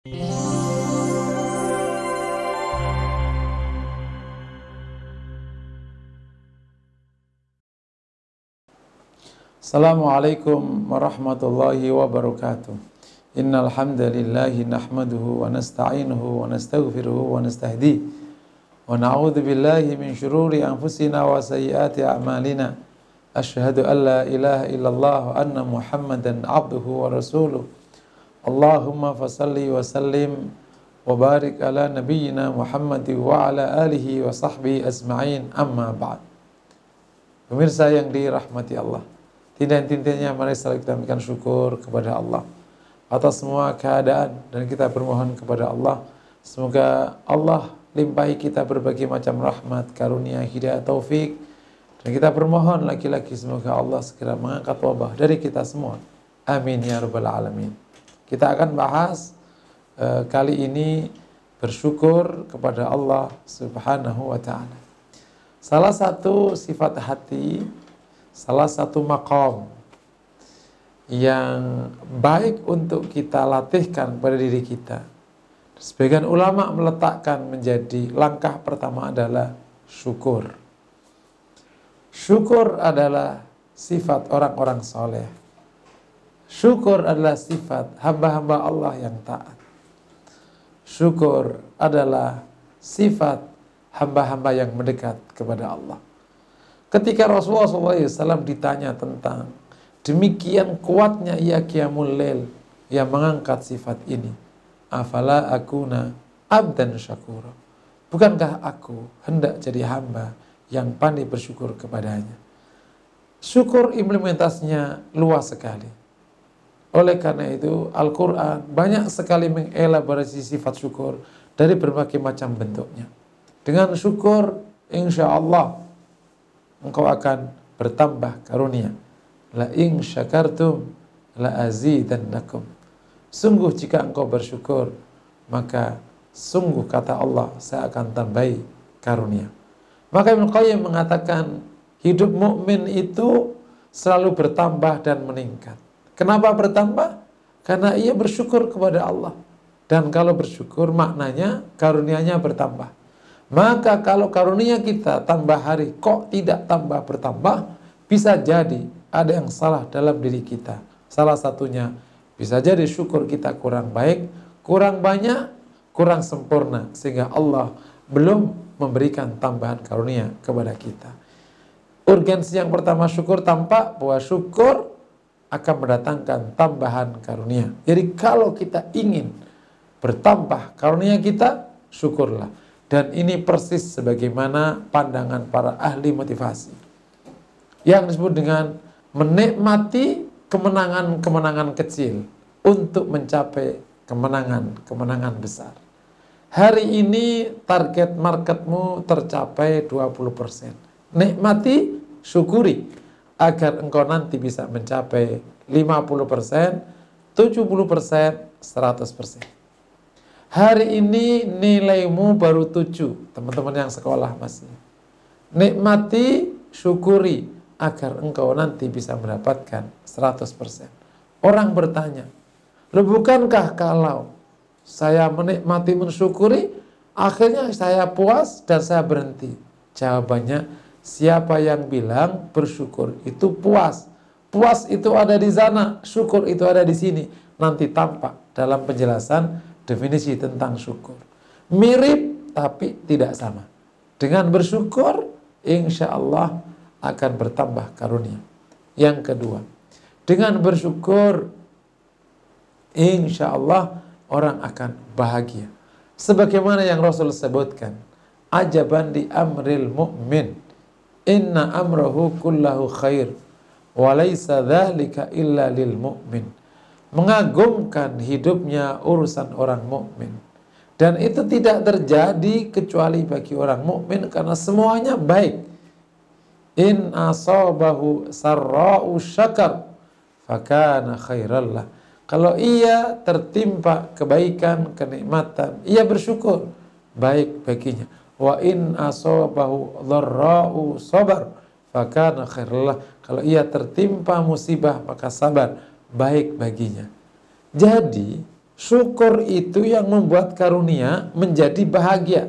السلام عليكم ورحمة الله وبركاته. إن الحمد لله نحمده ونستعينه ونستغفره ونستهديه ونعوذ بالله من شرور أنفسنا وسيئات أعمالنا. أشهد أن لا إله إلا الله أن محمدا عبده ورسوله. Allahumma fasalli wa sallim wa barik ala nabiyyina Muhammad wa ala alihi wa sahbihi ajma'in amma ba'd. Pemirsa yang dirahmati Allah. Tidak intinya mari selalu kita memberikan syukur kepada Allah atas semua keadaan dan kita bermohon kepada Allah semoga Allah limpahi kita berbagai macam rahmat, karunia, hidayah, taufik dan kita bermohon lagi-lagi semoga Allah segera mengangkat wabah dari kita semua. Amin ya rabbal alamin. Kita akan bahas uh, kali ini bersyukur kepada Allah Subhanahu wa taala. Salah satu sifat hati salah satu makom yang baik untuk kita latihkan pada diri kita. Sebagian ulama meletakkan menjadi langkah pertama adalah syukur. Syukur adalah sifat orang-orang soleh. Syukur adalah sifat hamba-hamba Allah yang taat. Syukur adalah sifat hamba-hamba yang mendekat kepada Allah. Ketika Rasulullah SAW ditanya tentang demikian kuatnya ia qiyamul lail yang mengangkat sifat ini. Afala akuna abdan syakura. Bukankah aku hendak jadi hamba yang pandai bersyukur kepadanya? Syukur implementasinya luas sekali. Oleh karena itu Al-Quran banyak sekali mengelaborasi sifat syukur dari berbagai macam bentuknya. Dengan syukur insya Allah engkau akan bertambah karunia. La ing syakartum la azidannakum. Sungguh jika engkau bersyukur, maka sungguh kata Allah, saya akan tambahi karunia. Maka Ibn Qayyim mengatakan, hidup mukmin itu selalu bertambah dan meningkat. Kenapa bertambah? Karena ia bersyukur kepada Allah. Dan kalau bersyukur maknanya karunianya bertambah. Maka kalau karunia kita tambah hari kok tidak tambah bertambah, bisa jadi ada yang salah dalam diri kita. Salah satunya bisa jadi syukur kita kurang baik, kurang banyak, kurang sempurna sehingga Allah belum memberikan tambahan karunia kepada kita. Urgensi yang pertama syukur tampak bahwa syukur akan mendatangkan tambahan karunia. Jadi kalau kita ingin bertambah karunia kita, syukurlah. Dan ini persis sebagaimana pandangan para ahli motivasi. Yang disebut dengan menikmati kemenangan-kemenangan kecil untuk mencapai kemenangan-kemenangan besar. Hari ini target marketmu tercapai 20%. Nikmati, syukuri agar engkau nanti bisa mencapai 50%, 70%, 100%. Hari ini nilaimu baru tujuh, teman-teman yang sekolah masih. Nikmati, syukuri, agar engkau nanti bisa mendapatkan 100%. Orang bertanya, Loh bukankah kalau saya menikmati, mensyukuri, akhirnya saya puas dan saya berhenti? Jawabannya, siapa yang bilang bersyukur itu puas? Puas itu ada di sana, syukur itu ada di sini. Nanti tampak dalam penjelasan definisi tentang syukur. Mirip tapi tidak sama. Dengan bersyukur, insya Allah akan bertambah karunia. Yang kedua, dengan bersyukur, insya Allah orang akan bahagia. Sebagaimana yang Rasul sebutkan, ajaban di amril mu'min, inna amrahu kullahu khair, walaysa dhalika illa lil mu'min mengagumkan hidupnya urusan orang mukmin. Dan itu tidak terjadi kecuali bagi orang mukmin karena semuanya baik. In asabahu sarra'u syakar fakana khairallah. Kalau ia tertimpa kebaikan, kenikmatan, ia bersyukur, baik baginya. Wa in asabahu dharra'u sabar fakana khairallah. Kalau ia tertimpa musibah maka sabar baik baginya. Jadi Syukur itu yang membuat karunia menjadi bahagia.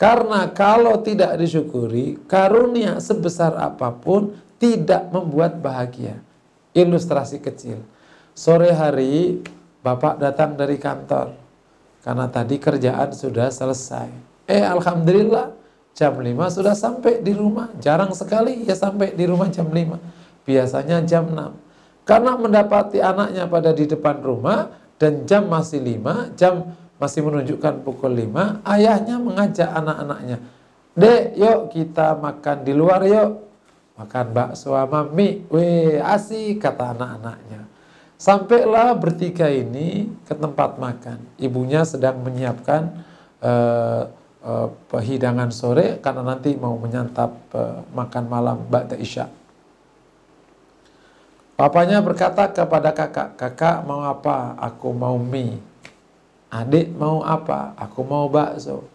Karena kalau tidak disyukuri, karunia sebesar apa pun tidak membuat bahagia. Ilustrasi kecil. Sore hari Bapak datang dari kantor karena tadi kerjaan sudah selesai. Eh Alhamdulillah jam 5 sudah sampai di rumah. Jarang sekali ya sampai di rumah jam 5. Biasanya jam 6. Karena mendapati anaknya pada di depan rumah dan jam masih 5, jam masih menunjukkan pukul 5, ayahnya mengajak anak-anaknya. Dek, yuk kita makan di luar yuk. Makan bakso sama mie. Weh, asik kata anak-anaknya. Sampailah bertiga ini ke tempat makan. Ibunya sedang menyiapkan uh, hidangan sore karena nanti mau menyantap uh, makan malam Ba'da Isya. Papanya berkata kepada kakak, kakak mau apa? Aku mau mie. Adik mau apa? Aku mau bakso.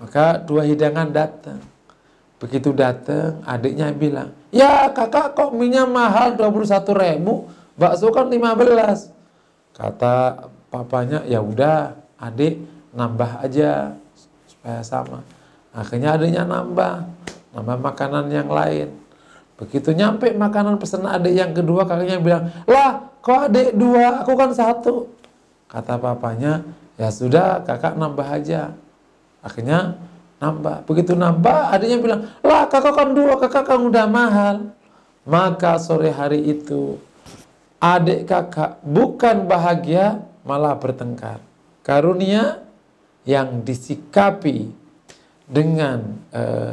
Maka dua hidangan datang. Begitu datang, adiknya bilang, ya kakak kok minyak mahal 21 ribu? bakso kan 15 kata papanya ya udah adik nambah aja supaya sama. Akhirnya adiknya nambah nambah makanan yang lain. Begitu nyampe makanan pesanan adik yang kedua kakaknya bilang lah kok adik dua? Aku kan satu. Kata papanya ya sudah kakak nambah aja. Akhirnya nambah. Begitu nambah adiknya bilang lah kakak kan dua kakak kan udah mahal. Maka sore hari itu adik kakak bukan bahagia malah bertengkar. Karunia yang disikapi dengan uh,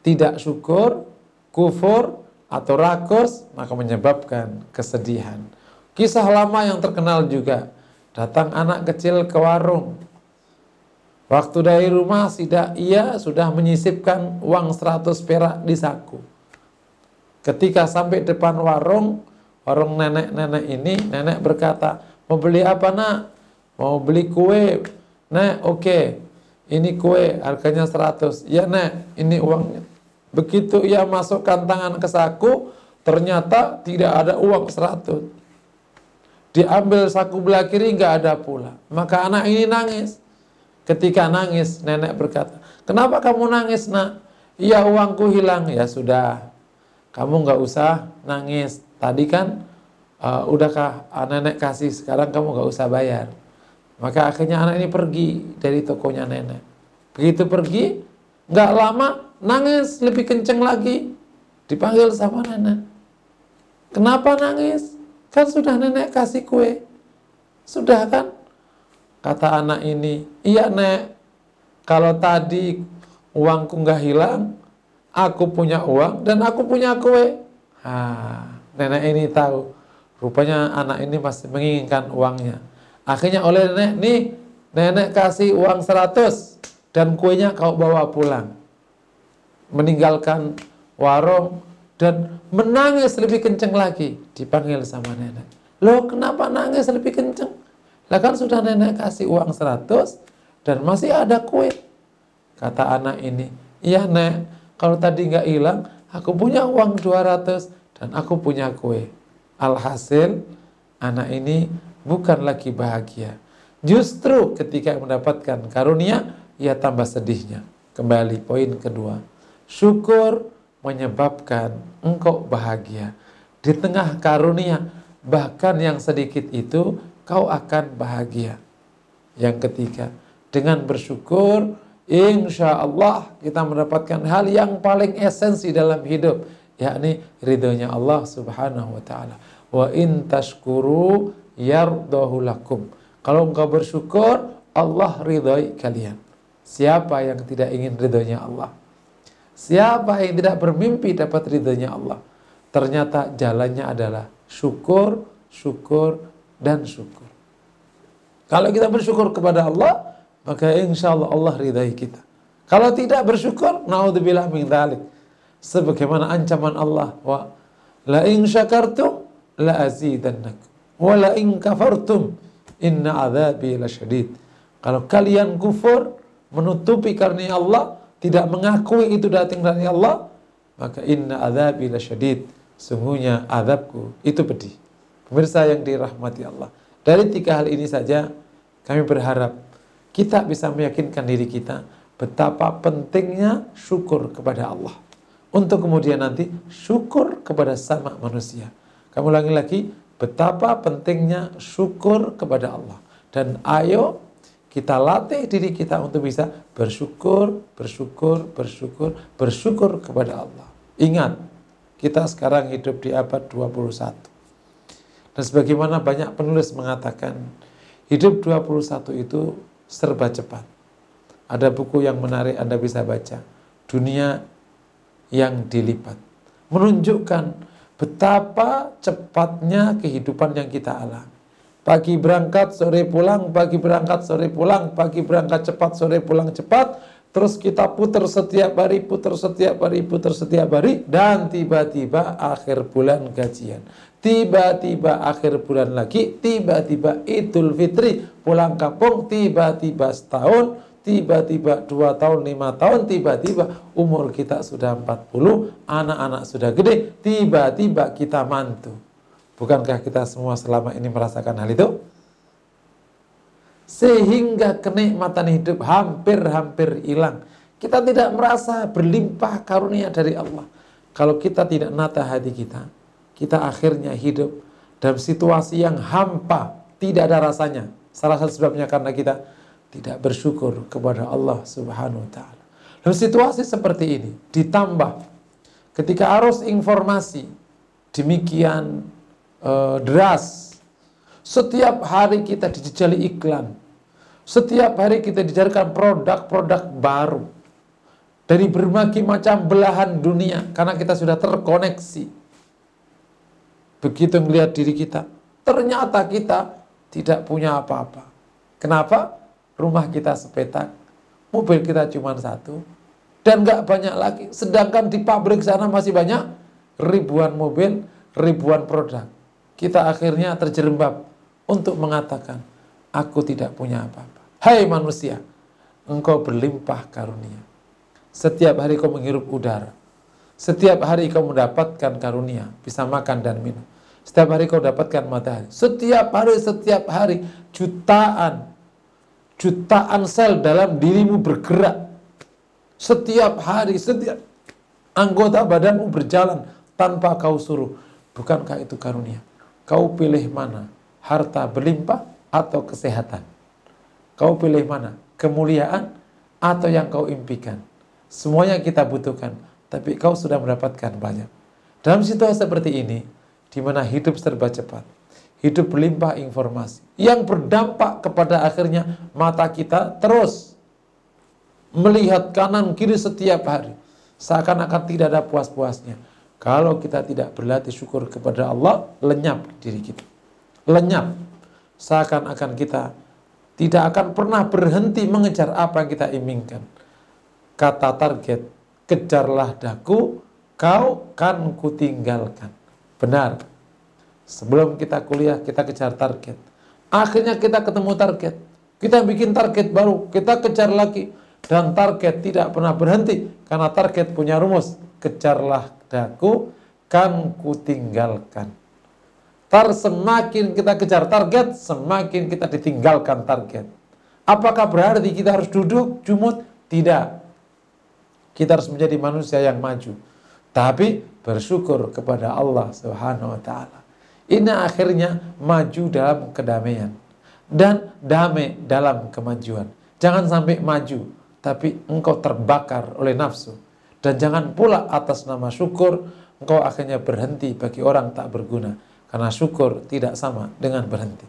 tidak syukur, kufur atau rakus maka menyebabkan kesedihan. Kisah lama yang terkenal juga datang anak kecil ke warung. Waktu dari rumah tidak ia sudah menyisipkan uang 100 perak di saku. Ketika sampai depan warung, Warung nenek-nenek ini, nenek berkata, mau beli apa nak? Mau beli kue. Nek, oke. Okay. Ini kue, harganya 100. Ya nek, ini uangnya. Begitu ia masukkan tangan ke saku, ternyata tidak ada uang 100. Diambil saku belah kiri, nggak ada pula. Maka anak ini nangis. Ketika nangis, nenek berkata, kenapa kamu nangis nak? Iya uangku hilang. Ya sudah, kamu nggak usah nangis Tadi kan uh, udahkah nenek kasih, sekarang kamu gak usah bayar. Maka akhirnya anak ini pergi dari tokonya nenek. Begitu pergi, gak lama nangis lebih kenceng lagi. Dipanggil sama nenek. Kenapa nangis? Kan sudah nenek kasih kue. Sudah kan? Kata anak ini, iya nek, kalau tadi uangku nggak hilang, aku punya uang dan aku punya kue. Ah, nenek ini tahu rupanya anak ini masih menginginkan uangnya akhirnya oleh nenek nih nenek kasih uang 100 dan kuenya kau bawa pulang. Meninggalkan warung dan menangis lebih kenceng lagi dipanggil sama nenek. Loh kenapa nangis lebih kenceng? Lah kan sudah nenek kasih uang 100 dan masih ada kue. Kata anak ini iya nek kalau tadi nggak hilang aku punya uang 200 dan aku punya kue. Alhasil anak ini bukan lagi bahagia. Justru ketika mendapatkan karunia, ia tambah sedihnya. Kembali poin kedua. Syukur menyebabkan engkau bahagia. Di tengah karunia, bahkan yang sedikit itu, kau akan bahagia. Yang ketiga, dengan bersyukur, insya Allah kita mendapatkan hal yang paling esensi dalam hidup, yakni ridhonya Allah Subhanahu wa taala. Wa in tashkuru yardahu lakum. Kalau engkau bersyukur, Allah ridhoi kalian. Siapa yang tidak ingin ridhonya Allah? Siapa yang tidak bermimpi dapat ridhonya Allah? Ternyata jalannya adalah syukur, syukur, dan syukur. Kalau kita bersyukur kepada Allah, maka insya Allah Allah ridhai kita. Kalau tidak bersyukur, naudzubillah min dhalik sebagaimana ancaman Allah wa la in syakartum la azidannakum wa la in kafartum inna adzabi lasyadid kalau kalian kufur menutupi karunia Allah tidak mengakui itu datang dari Allah maka inna adzabi lasyadid sungguhnya azabku itu pedih pemirsa yang dirahmati Allah Dari tiga hal ini saja kami berharap kita bisa meyakinkan diri kita betapa pentingnya syukur kepada Allah. Untuk kemudian nanti syukur kepada sama manusia. Kamu ulangi lagi, betapa pentingnya syukur kepada Allah. Dan ayo kita latih diri kita untuk bisa bersyukur, bersyukur, bersyukur, bersyukur kepada Allah. Ingat, kita sekarang hidup di abad 21. Dan sebagaimana banyak penulis mengatakan, hidup 21 itu serba cepat. Ada buku yang menarik Anda bisa baca. Dunia yang dilipat. Menunjukkan betapa cepatnya kehidupan yang kita alami. Pagi berangkat, sore pulang, pagi berangkat, sore pulang, pagi berangkat cepat, sore pulang cepat. Terus kita putar setiap hari, putar setiap hari, putar setiap hari. Dan tiba-tiba akhir bulan gajian. Tiba-tiba akhir bulan lagi, tiba-tiba idul fitri, pulang kampung, tiba-tiba setahun, tiba-tiba dua tahun, lima tahun, tiba-tiba umur kita sudah 40, anak-anak sudah gede, tiba-tiba kita mantu. Bukankah kita semua selama ini merasakan hal itu? Sehingga kenikmatan hidup hampir-hampir hilang. Kita tidak merasa berlimpah karunia dari Allah. Kalau kita tidak nata hati kita, kita akhirnya hidup dalam situasi yang hampa, tidak ada rasanya. Salah satu sebabnya karena kita tidak bersyukur kepada Allah Subhanahu wa taala. Dalam situasi seperti ini ditambah ketika arus informasi demikian uh, deras setiap hari kita dijejali iklan. Setiap hari kita dijarkan produk-produk baru dari berbagai macam belahan dunia karena kita sudah terkoneksi. Begitu melihat diri kita, ternyata kita tidak punya apa-apa. Kenapa? Rumah kita sepetak, mobil kita cuma satu, dan nggak banyak lagi. Sedangkan di pabrik sana masih banyak ribuan mobil, ribuan produk. Kita akhirnya terjerembab untuk mengatakan, aku tidak punya apa-apa. Hai manusia, engkau berlimpah karunia. Setiap hari kau menghirup udara. Setiap hari kau mendapatkan karunia, bisa makan dan minum. Setiap hari kau dapatkan matahari. Setiap hari, setiap hari, jutaan, jutaan sel dalam dirimu bergerak setiap hari, setiap anggota badanmu berjalan tanpa kau suruh. Bukankah itu karunia? Kau pilih mana? Harta berlimpah atau kesehatan? Kau pilih mana? Kemuliaan atau yang kau impikan? Semuanya kita butuhkan, tapi kau sudah mendapatkan banyak. Dalam situasi seperti ini, di mana hidup serba cepat, hidup berlimpah informasi yang berdampak kepada akhirnya mata kita terus melihat kanan kiri setiap hari. Seakan-akan tidak ada puas-puasnya. Kalau kita tidak berlatih syukur kepada Allah lenyap diri kita. Lenyap. Seakan-akan kita tidak akan pernah berhenti mengejar apa yang kita inginkan. Kata target kejarlah daku kau kan kutinggalkan benar Sebelum kita kuliah, kita kejar target. Akhirnya kita ketemu target. Kita bikin target baru, kita kejar lagi. Dan target tidak pernah berhenti. Karena target punya rumus. Kejarlah daku, kan kutinggalkan. Tar semakin kita kejar target, semakin kita ditinggalkan target. Apakah berarti kita harus duduk, jumut? Tidak. Kita harus menjadi manusia yang maju. Tapi bersyukur kepada Allah Subhanahu wa taala. Ini akhirnya maju dalam kedamaian dan damai dalam kemajuan. Jangan sampai maju, tapi engkau terbakar oleh nafsu. Dan jangan pula atas nama syukur, engkau akhirnya berhenti bagi orang tak berguna. Karena syukur tidak sama dengan berhenti.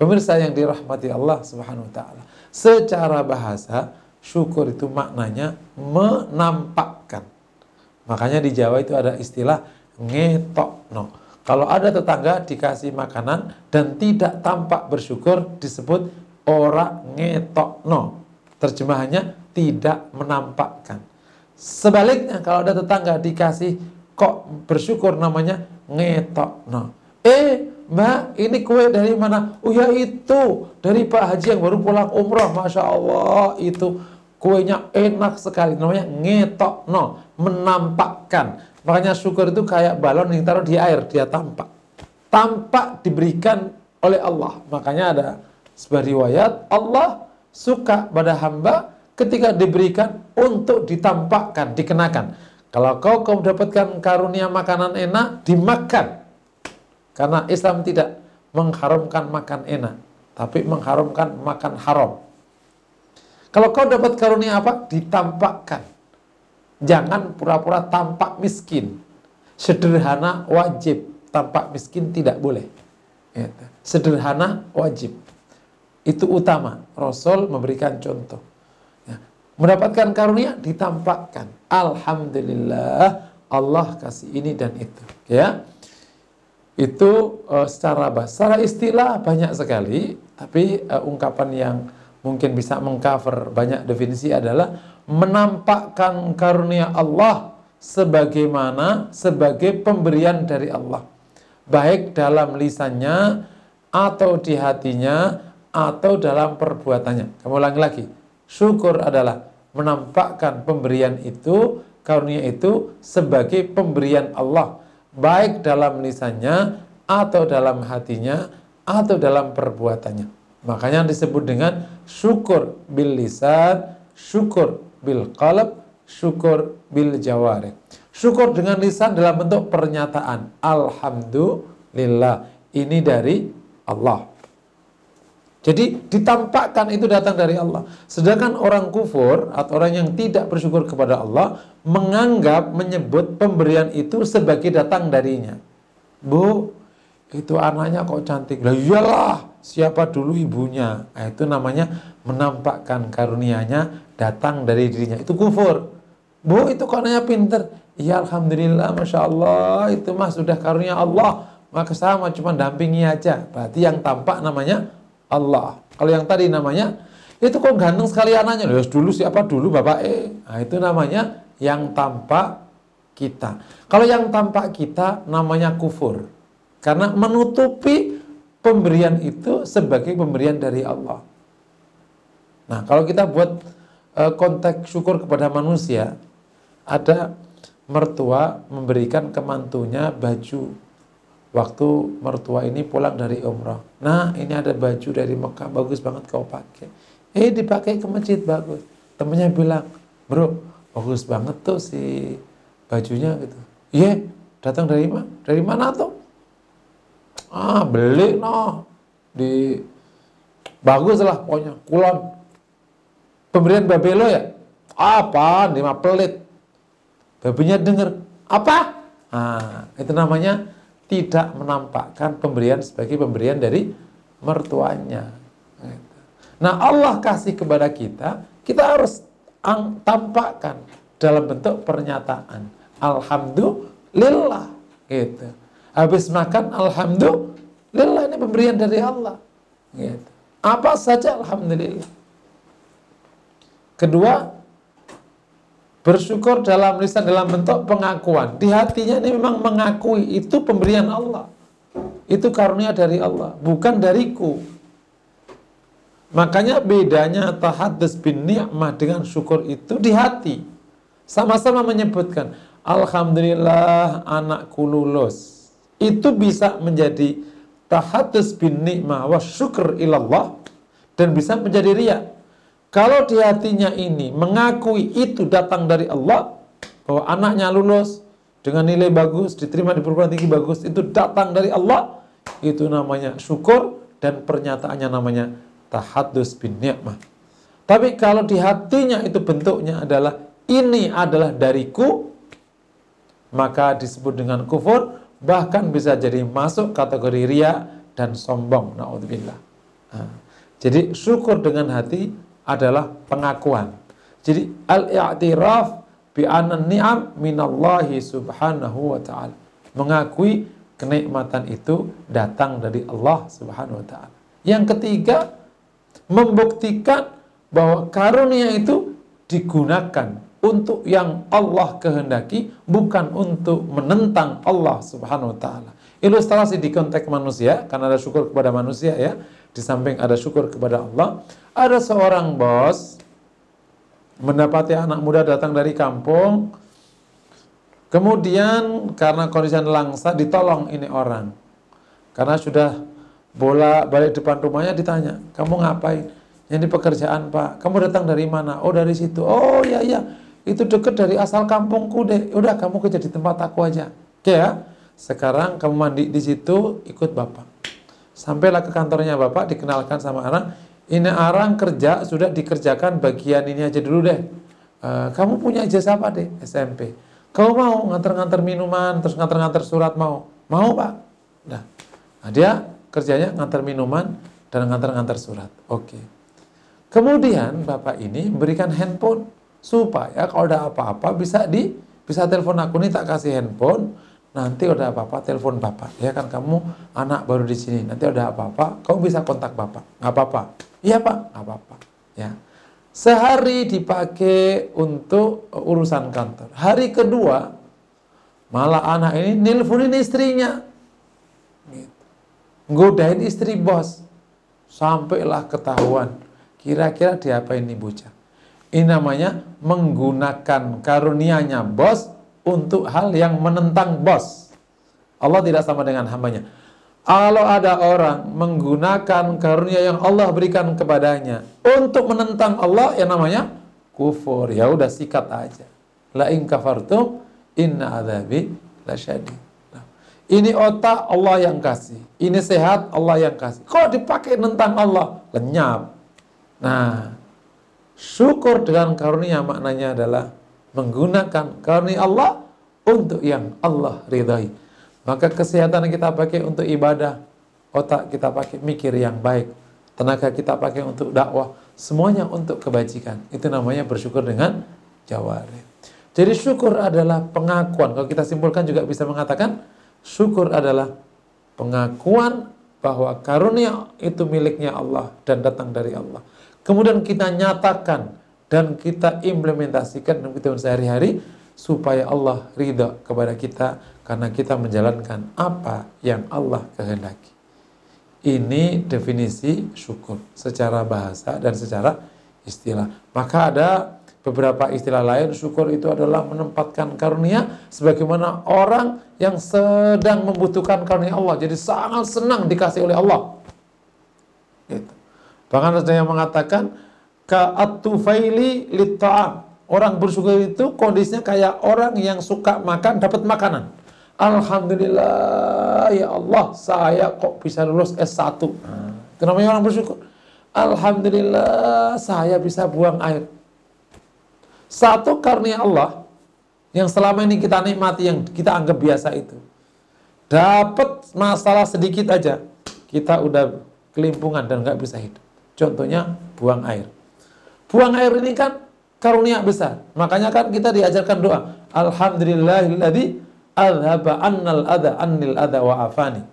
Pemirsa yang dirahmati Allah subhanahu wa ta'ala. Secara bahasa, syukur itu maknanya menampakkan. Makanya di Jawa itu ada istilah ngetokno kalau ada tetangga dikasih makanan dan tidak tampak bersyukur disebut ora ngetokno. Terjemahannya tidak menampakkan. Sebaliknya kalau ada tetangga dikasih kok bersyukur namanya ngetokno. Eh Mbak, ini kue dari mana? Oh ya itu, dari Pak Haji yang baru pulang umroh. Masya Allah, itu kuenya enak sekali. Namanya ngetokno, menampakkan. Makanya syukur itu kayak balon yang taruh di air, dia tampak. Tampak diberikan oleh Allah. Makanya ada sebuah riwayat Allah suka pada hamba ketika diberikan untuk ditampakkan, dikenakan. Kalau kau kau mendapatkan karunia makanan enak, dimakan. Karena Islam tidak mengharamkan makan enak, tapi mengharamkan makan haram. Kalau kau dapat karunia apa? Ditampakkan. Jangan pura-pura tampak miskin. Sederhana wajib, tampak miskin tidak boleh. Gitu. Sederhana wajib. Itu utama. Rasul memberikan contoh. Ya. Mendapatkan karunia ditampakkan. Alhamdulillah Allah kasih ini dan itu. Ya. Itu uh, secara bahasa. Secara istilah banyak sekali, tapi uh, ungkapan yang mungkin bisa mengcover banyak definisi adalah menampakkan karunia Allah sebagaimana sebagai pemberian dari Allah baik dalam lisannya atau di hatinya atau dalam perbuatannya. Kamu ulangi lagi. Syukur adalah menampakkan pemberian itu, karunia itu sebagai pemberian Allah, baik dalam lisannya atau dalam hatinya atau dalam perbuatannya. Makanya disebut dengan syukur bil lisan, syukur bil qalb, syukur bil jawarih. Syukur dengan lisan dalam bentuk pernyataan. Alhamdulillah. Ini dari Allah. Jadi ditampakkan itu datang dari Allah. Sedangkan orang kufur atau orang yang tidak bersyukur kepada Allah menganggap menyebut pemberian itu sebagai datang darinya. Bu, itu anaknya kok cantik. Lah iyalah, siapa dulu ibunya? Nah, itu namanya menampakkan karunianya datang dari dirinya. Itu kufur. Bu, itu anaknya pinter. Ya Alhamdulillah, Masya Allah, itu mah sudah karunia Allah. Maka sama cuma dampingi aja. Berarti yang tampak namanya Allah. Kalau yang tadi namanya, itu kok ganteng sekali anaknya. Ya dulu siapa dulu Bapak E. Nah itu namanya yang tampak kita. Kalau yang tampak kita namanya kufur. Karena menutupi pemberian itu sebagai pemberian dari Allah. Nah kalau kita buat uh, konteks syukur kepada manusia, ada mertua memberikan ke mantunya baju waktu mertua ini pulang dari umrah. Nah, ini ada baju dari Mekah bagus banget kau pakai. Eh, dipakai ke masjid bagus. Temennya bilang, bro, bagus banget tuh si bajunya gitu. Iya, yeah, datang dari mana? Dari mana tuh? Ah, beli noh di bagus lah pokoknya kulon. Pemberian Babelo ya? Apa? Lima pelit Babinya dengar, apa? Nah, itu namanya tidak menampakkan pemberian sebagai pemberian dari mertuanya. Nah Allah kasih kepada kita, kita harus tampakkan dalam bentuk pernyataan. Alhamdulillah. Gitu. Habis makan, Alhamdulillah ini pemberian dari Allah. Gitu. Apa saja Alhamdulillah. Kedua, Bersyukur dalam lisan dalam bentuk pengakuan. Di hatinya ini memang mengakui itu pemberian Allah. Itu karunia dari Allah, bukan dariku. Makanya bedanya tahadus bin ni'mah dengan syukur itu di hati. Sama-sama menyebutkan, Alhamdulillah anakku lulus. Itu bisa menjadi tahadus bin ni'mah wa syukur ilallah dan bisa menjadi riak. Kalau di hatinya ini mengakui itu datang dari Allah, bahwa anaknya lulus dengan nilai bagus, diterima di perguruan tinggi bagus, itu datang dari Allah, itu namanya syukur dan pernyataannya namanya tahadus bin ni'mah. Tapi kalau di hatinya itu bentuknya adalah ini adalah dariku, maka disebut dengan kufur, bahkan bisa jadi masuk kategori ria dan sombong. Naudzubillah. Nah, jadi syukur dengan hati adalah pengakuan. Jadi al-i'tiraf bi ni'am minallahi subhanahu wa ta'ala. Mengakui kenikmatan itu datang dari Allah subhanahu wa ta'ala. Yang ketiga, membuktikan bahwa karunia itu digunakan untuk yang Allah kehendaki, bukan untuk menentang Allah subhanahu wa ta'ala. Ilustrasi di konteks manusia, karena ada syukur kepada manusia ya, di samping ada syukur kepada Allah, ada seorang bos mendapati anak muda datang dari kampung, kemudian karena kondisi langsa ditolong ini orang. Karena sudah bola balik depan rumahnya ditanya, kamu ngapain? Di pekerjaan pak, kamu datang dari mana? Oh dari situ. Oh iya iya, itu deket dari asal kampungku deh. Udah kamu kerja di tempat aku aja. Oke ya. Sekarang kamu mandi di situ, ikut bapak. Sampailah ke kantornya bapak, dikenalkan sama Arang. Ini Arang kerja sudah dikerjakan bagian ini aja dulu deh. Uh, kamu punya ijazah apa deh? SMP. Kamu mau nganter-nganter minuman, terus nganter-nganter surat mau? Mau pak? Nah, nah dia kerjanya nganter minuman dan nganter-nganter surat. Oke. Kemudian bapak ini memberikan handphone supaya kalau ada apa-apa bisa di bisa telepon aku nih tak kasih handphone. Nanti udah apa-apa telepon bapak. Ya kan kamu anak baru di sini. Nanti udah apa-apa kamu bisa kontak bapak. Nggak apa-apa. Iya pak. Nggak apa-apa. Ya. Sehari dipakai untuk urusan kantor. Hari kedua malah anak ini nelponin istrinya. Gitu. godain istri bos. Sampailah ketahuan. Kira-kira diapain nih bocah? Ini namanya menggunakan karunianya bos untuk hal yang menentang bos. Allah tidak sama dengan hambanya. Kalau ada orang menggunakan karunia yang Allah berikan kepadanya untuk menentang Allah, yang namanya kufur. Ya udah sikat aja. La in kafartum inna adzabi lasyadid. Nah, ini otak Allah yang kasih. Ini sehat Allah yang kasih. Kok dipakai nentang Allah? Lenyap. Nah, syukur dengan karunia maknanya adalah menggunakan karunia Allah untuk yang Allah ridhai. Maka kesehatan kita pakai untuk ibadah, otak kita pakai mikir yang baik, tenaga kita pakai untuk dakwah, semuanya untuk kebajikan. Itu namanya bersyukur dengan jawari. Jadi syukur adalah pengakuan. Kalau kita simpulkan juga bisa mengatakan syukur adalah pengakuan bahwa karunia itu miliknya Allah dan datang dari Allah. Kemudian kita nyatakan dan kita implementasikan dalam kehidupan sehari-hari supaya Allah ridha kepada kita karena kita menjalankan apa yang Allah kehendaki. Ini definisi syukur secara bahasa dan secara istilah. Maka ada beberapa istilah lain syukur itu adalah menempatkan karunia sebagaimana orang yang sedang membutuhkan karunia Allah jadi sangat senang dikasih oleh Allah. Gitu. Bahkan ada yang mengatakan ka'atufaili litta'am. Orang bersyukur itu kondisinya kayak orang yang suka makan dapat makanan. Alhamdulillah ya Allah saya kok bisa lulus S1. Nah, itu namanya orang bersyukur. Alhamdulillah saya bisa buang air. Satu karena Allah yang selama ini kita nikmati yang kita anggap biasa itu. Dapat masalah sedikit aja kita udah kelimpungan dan nggak bisa hidup. Contohnya buang air. Buang air ini kan karunia besar. Makanya kan kita diajarkan doa. Alhamdulillahilladzi adhaba annal adha annil adha wa afani.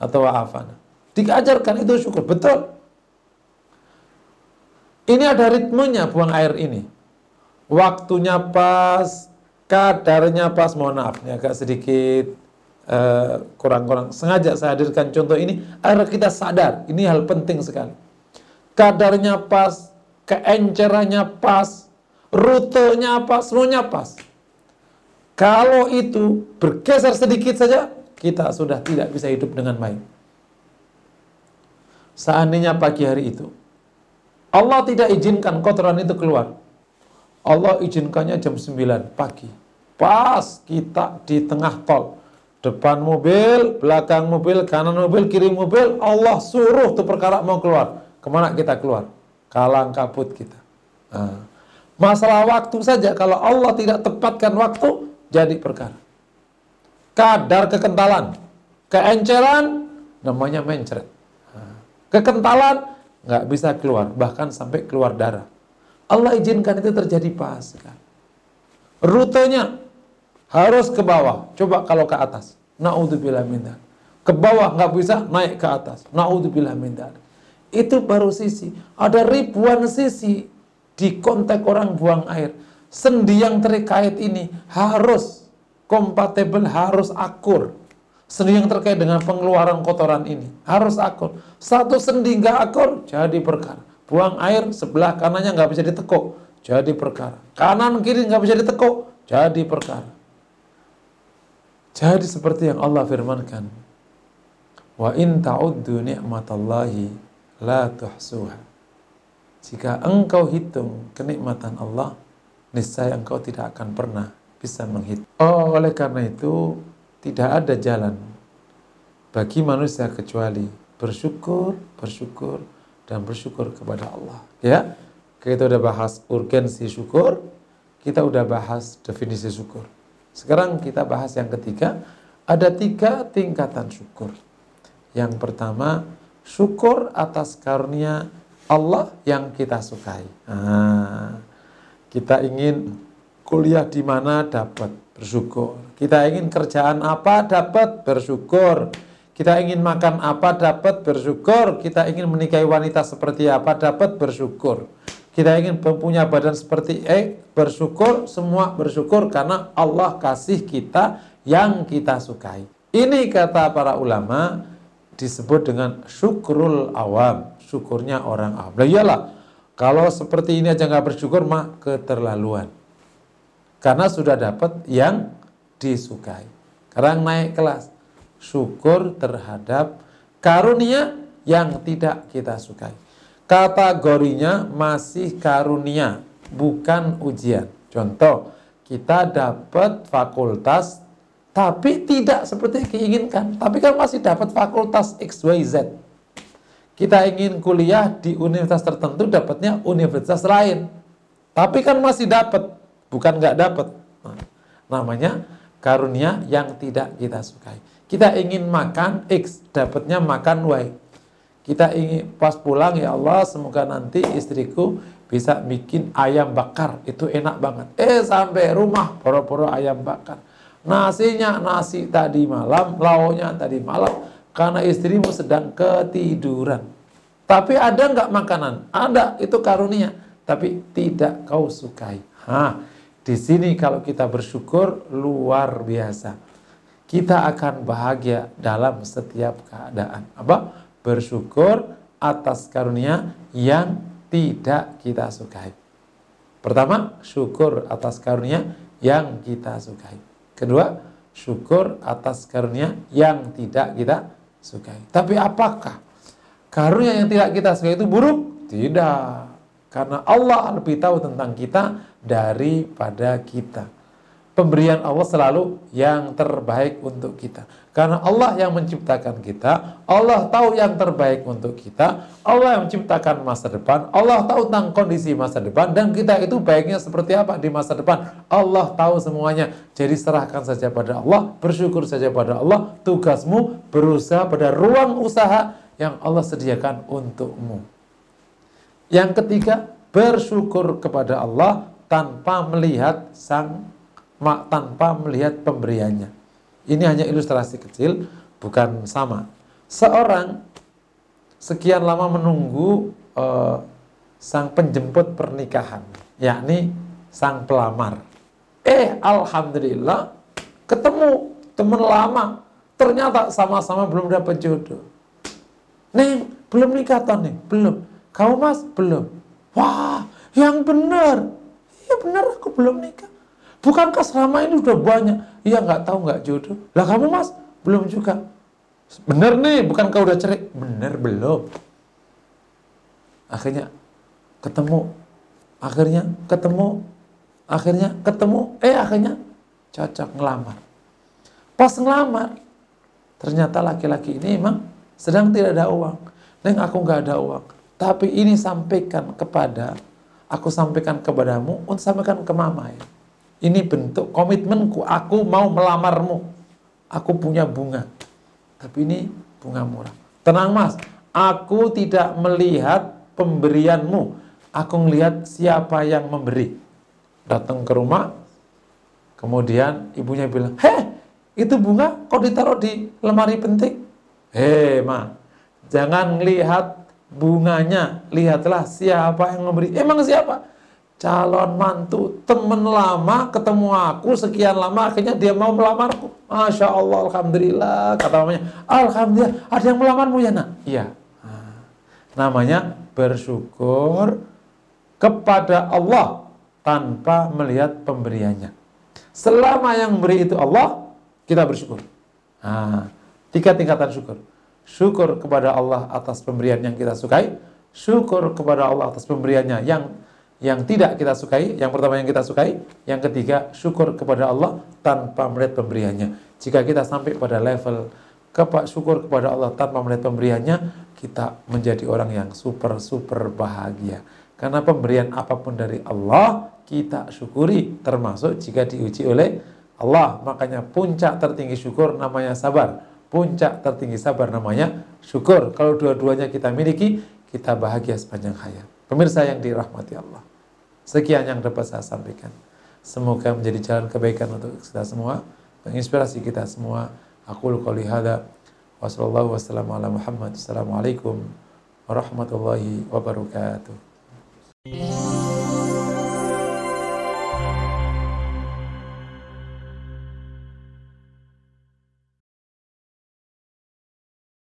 Atau wa afana. Diajarkan itu syukur. Betul. Ini ada ritmenya buang air ini. Waktunya pas, kadarnya pas. Mohon maaf, ini agak sedikit eh, kurang-kurang. Uh, Sengaja saya hadirkan contoh ini agar kita sadar. Ini hal penting sekali kadarnya pas, keencerannya pas, rutenya pas, semuanya pas. Kalau itu bergeser sedikit saja, kita sudah tidak bisa hidup dengan baik. Seandainya pagi hari itu, Allah tidak izinkan kotoran itu keluar. Allah izinkannya jam 9 pagi. Pas kita di tengah tol. Depan mobil, belakang mobil, kanan mobil, kiri mobil, Allah suruh tuh perkara mau keluar. Ke mana kita keluar? Kalang kabut kita. Nah, masalah waktu saja, kalau Allah tidak tepatkan waktu, jadi perkara. Kadar kekentalan, keenceran, namanya mencret. Nah, kekentalan, nggak bisa keluar, bahkan sampai keluar darah. Allah izinkan itu terjadi pas Rutenya harus ke bawah. Coba kalau ke atas. Naudzubillah min Ke bawah nggak bisa, naik ke atas. Naudzubillah min itu baru sisi. Ada ribuan sisi di konteks orang buang air. Sendi yang terkait ini harus kompatibel, harus akur. Sendi yang terkait dengan pengeluaran kotoran ini harus akur. Satu sendi nggak akur, jadi perkara. Buang air sebelah kanannya nggak bisa ditekuk, jadi perkara. Kanan kiri nggak bisa ditekuk, jadi perkara. Jadi seperti yang Allah firmankan. Wa in ta'uddu ni'matallahi la tuhsuha. Jika engkau hitung kenikmatan Allah, niscaya engkau tidak akan pernah bisa menghitung. Oh, oleh karena itu tidak ada jalan bagi manusia kecuali bersyukur, bersyukur, dan bersyukur kepada Allah. Ya, kita udah bahas urgensi syukur, kita udah bahas definisi syukur. Sekarang kita bahas yang ketiga, ada tiga tingkatan syukur. Yang pertama, syukur atas karunia Allah yang kita sukai. Nah, kita ingin kuliah di mana dapat bersyukur. Kita ingin kerjaan apa dapat bersyukur. Kita ingin makan apa dapat bersyukur. Kita ingin menikahi wanita seperti apa dapat bersyukur. Kita ingin mempunyai badan seperti eh bersyukur, semua bersyukur karena Allah kasih kita yang kita sukai. Ini kata para ulama disebut dengan syukrul awam, syukurnya orang awam. Nah iyalah, kalau seperti ini aja nggak bersyukur mah keterlaluan. Karena sudah dapat yang disukai. Sekarang naik kelas, syukur terhadap karunia yang tidak kita sukai. Kategorinya masih karunia, bukan ujian. Contoh, kita dapat fakultas tapi tidak seperti diinginkan. Tapi kan masih dapat fakultas XYZ. Kita ingin kuliah di universitas tertentu, dapatnya universitas lain. Tapi kan masih dapat, bukan nggak dapat. Nah, namanya karunia yang tidak kita sukai. Kita ingin makan X, dapatnya makan Y. Kita ingin pas pulang ya Allah semoga nanti istriku bisa bikin ayam bakar itu enak banget. Eh sampai rumah poro-poro ayam bakar. Nasinya nasi tadi malam, lauknya tadi malam karena istrimu sedang ketiduran. Tapi ada nggak makanan? Ada, itu karunia. Tapi tidak kau sukai. Hah, di sini kalau kita bersyukur luar biasa. Kita akan bahagia dalam setiap keadaan. Apa? bersyukur atas karunia yang tidak kita sukai. Pertama, syukur atas karunia yang kita sukai. Kedua, syukur atas karunia yang tidak kita sukai. Tapi apakah karunia yang tidak kita sukai itu buruk? Tidak. Karena Allah lebih tahu tentang kita daripada kita pemberian Allah selalu yang terbaik untuk kita. Karena Allah yang menciptakan kita, Allah tahu yang terbaik untuk kita, Allah yang menciptakan masa depan, Allah tahu tentang kondisi masa depan, dan kita itu baiknya seperti apa di masa depan. Allah tahu semuanya. Jadi serahkan saja pada Allah, bersyukur saja pada Allah, tugasmu berusaha pada ruang usaha yang Allah sediakan untukmu. Yang ketiga, bersyukur kepada Allah tanpa melihat sang tanpa melihat pemberiannya. Ini hanya ilustrasi kecil, bukan sama. Seorang sekian lama menunggu uh, sang penjemput pernikahan, yakni sang pelamar. Eh, alhamdulillah ketemu teman lama, ternyata sama-sama belum dapat jodoh. Neng, belum nikah toh nih? Belum. Kamu mas? Belum. Wah, yang benar. Iya benar aku belum nikah. Bukankah selama ini udah banyak? Iya nggak tahu nggak jodoh. Lah kamu mas belum juga. Bener nih, bukan kau udah cerai? Bener belum. Akhirnya ketemu, akhirnya ketemu, akhirnya ketemu, eh akhirnya cocok ngelamar. Pas ngelamar, ternyata laki-laki ini emang sedang tidak ada uang. Neng aku nggak ada uang. Tapi ini sampaikan kepada, aku sampaikan kepadamu, untuk sampaikan ke mama ya ini bentuk komitmenku, aku mau melamarmu. Aku punya bunga. Tapi ini bunga murah. Tenang mas, aku tidak melihat pemberianmu. Aku melihat siapa yang memberi. Datang ke rumah, kemudian ibunya bilang, heh, itu bunga kok ditaruh di lemari penting? Hei ma, jangan lihat bunganya, lihatlah siapa yang memberi. Emang siapa? Calon mantu temen lama ketemu aku sekian lama akhirnya dia mau melamarku. Masya Allah alhamdulillah kata mamanya. Alhamdulillah ada yang melamarmu ya nak? Iya. Nah, namanya bersyukur kepada Allah tanpa melihat pemberiannya. Selama yang beri itu Allah kita bersyukur. Nah, tiga tingkatan syukur. Syukur kepada Allah atas pemberian yang kita sukai, syukur kepada Allah atas pemberiannya yang yang tidak kita sukai, yang pertama yang kita sukai, yang ketiga syukur kepada Allah tanpa melihat pemberiannya. Jika kita sampai pada level kepak syukur kepada Allah tanpa melihat pemberiannya, kita menjadi orang yang super super bahagia. Karena pemberian apa pun dari Allah kita syukuri, termasuk jika diuji oleh Allah. Makanya puncak tertinggi syukur namanya sabar. Puncak tertinggi sabar namanya syukur. Kalau dua-duanya kita miliki, kita bahagia sepanjang hayat. Pemirsa yang dirahmati Allah. Sekian yang dapat saya sampaikan. Semoga menjadi jalan kebaikan untuk kita semua, menginspirasi kita semua. Aku qouli hada warahmatullahi wabarakatuh.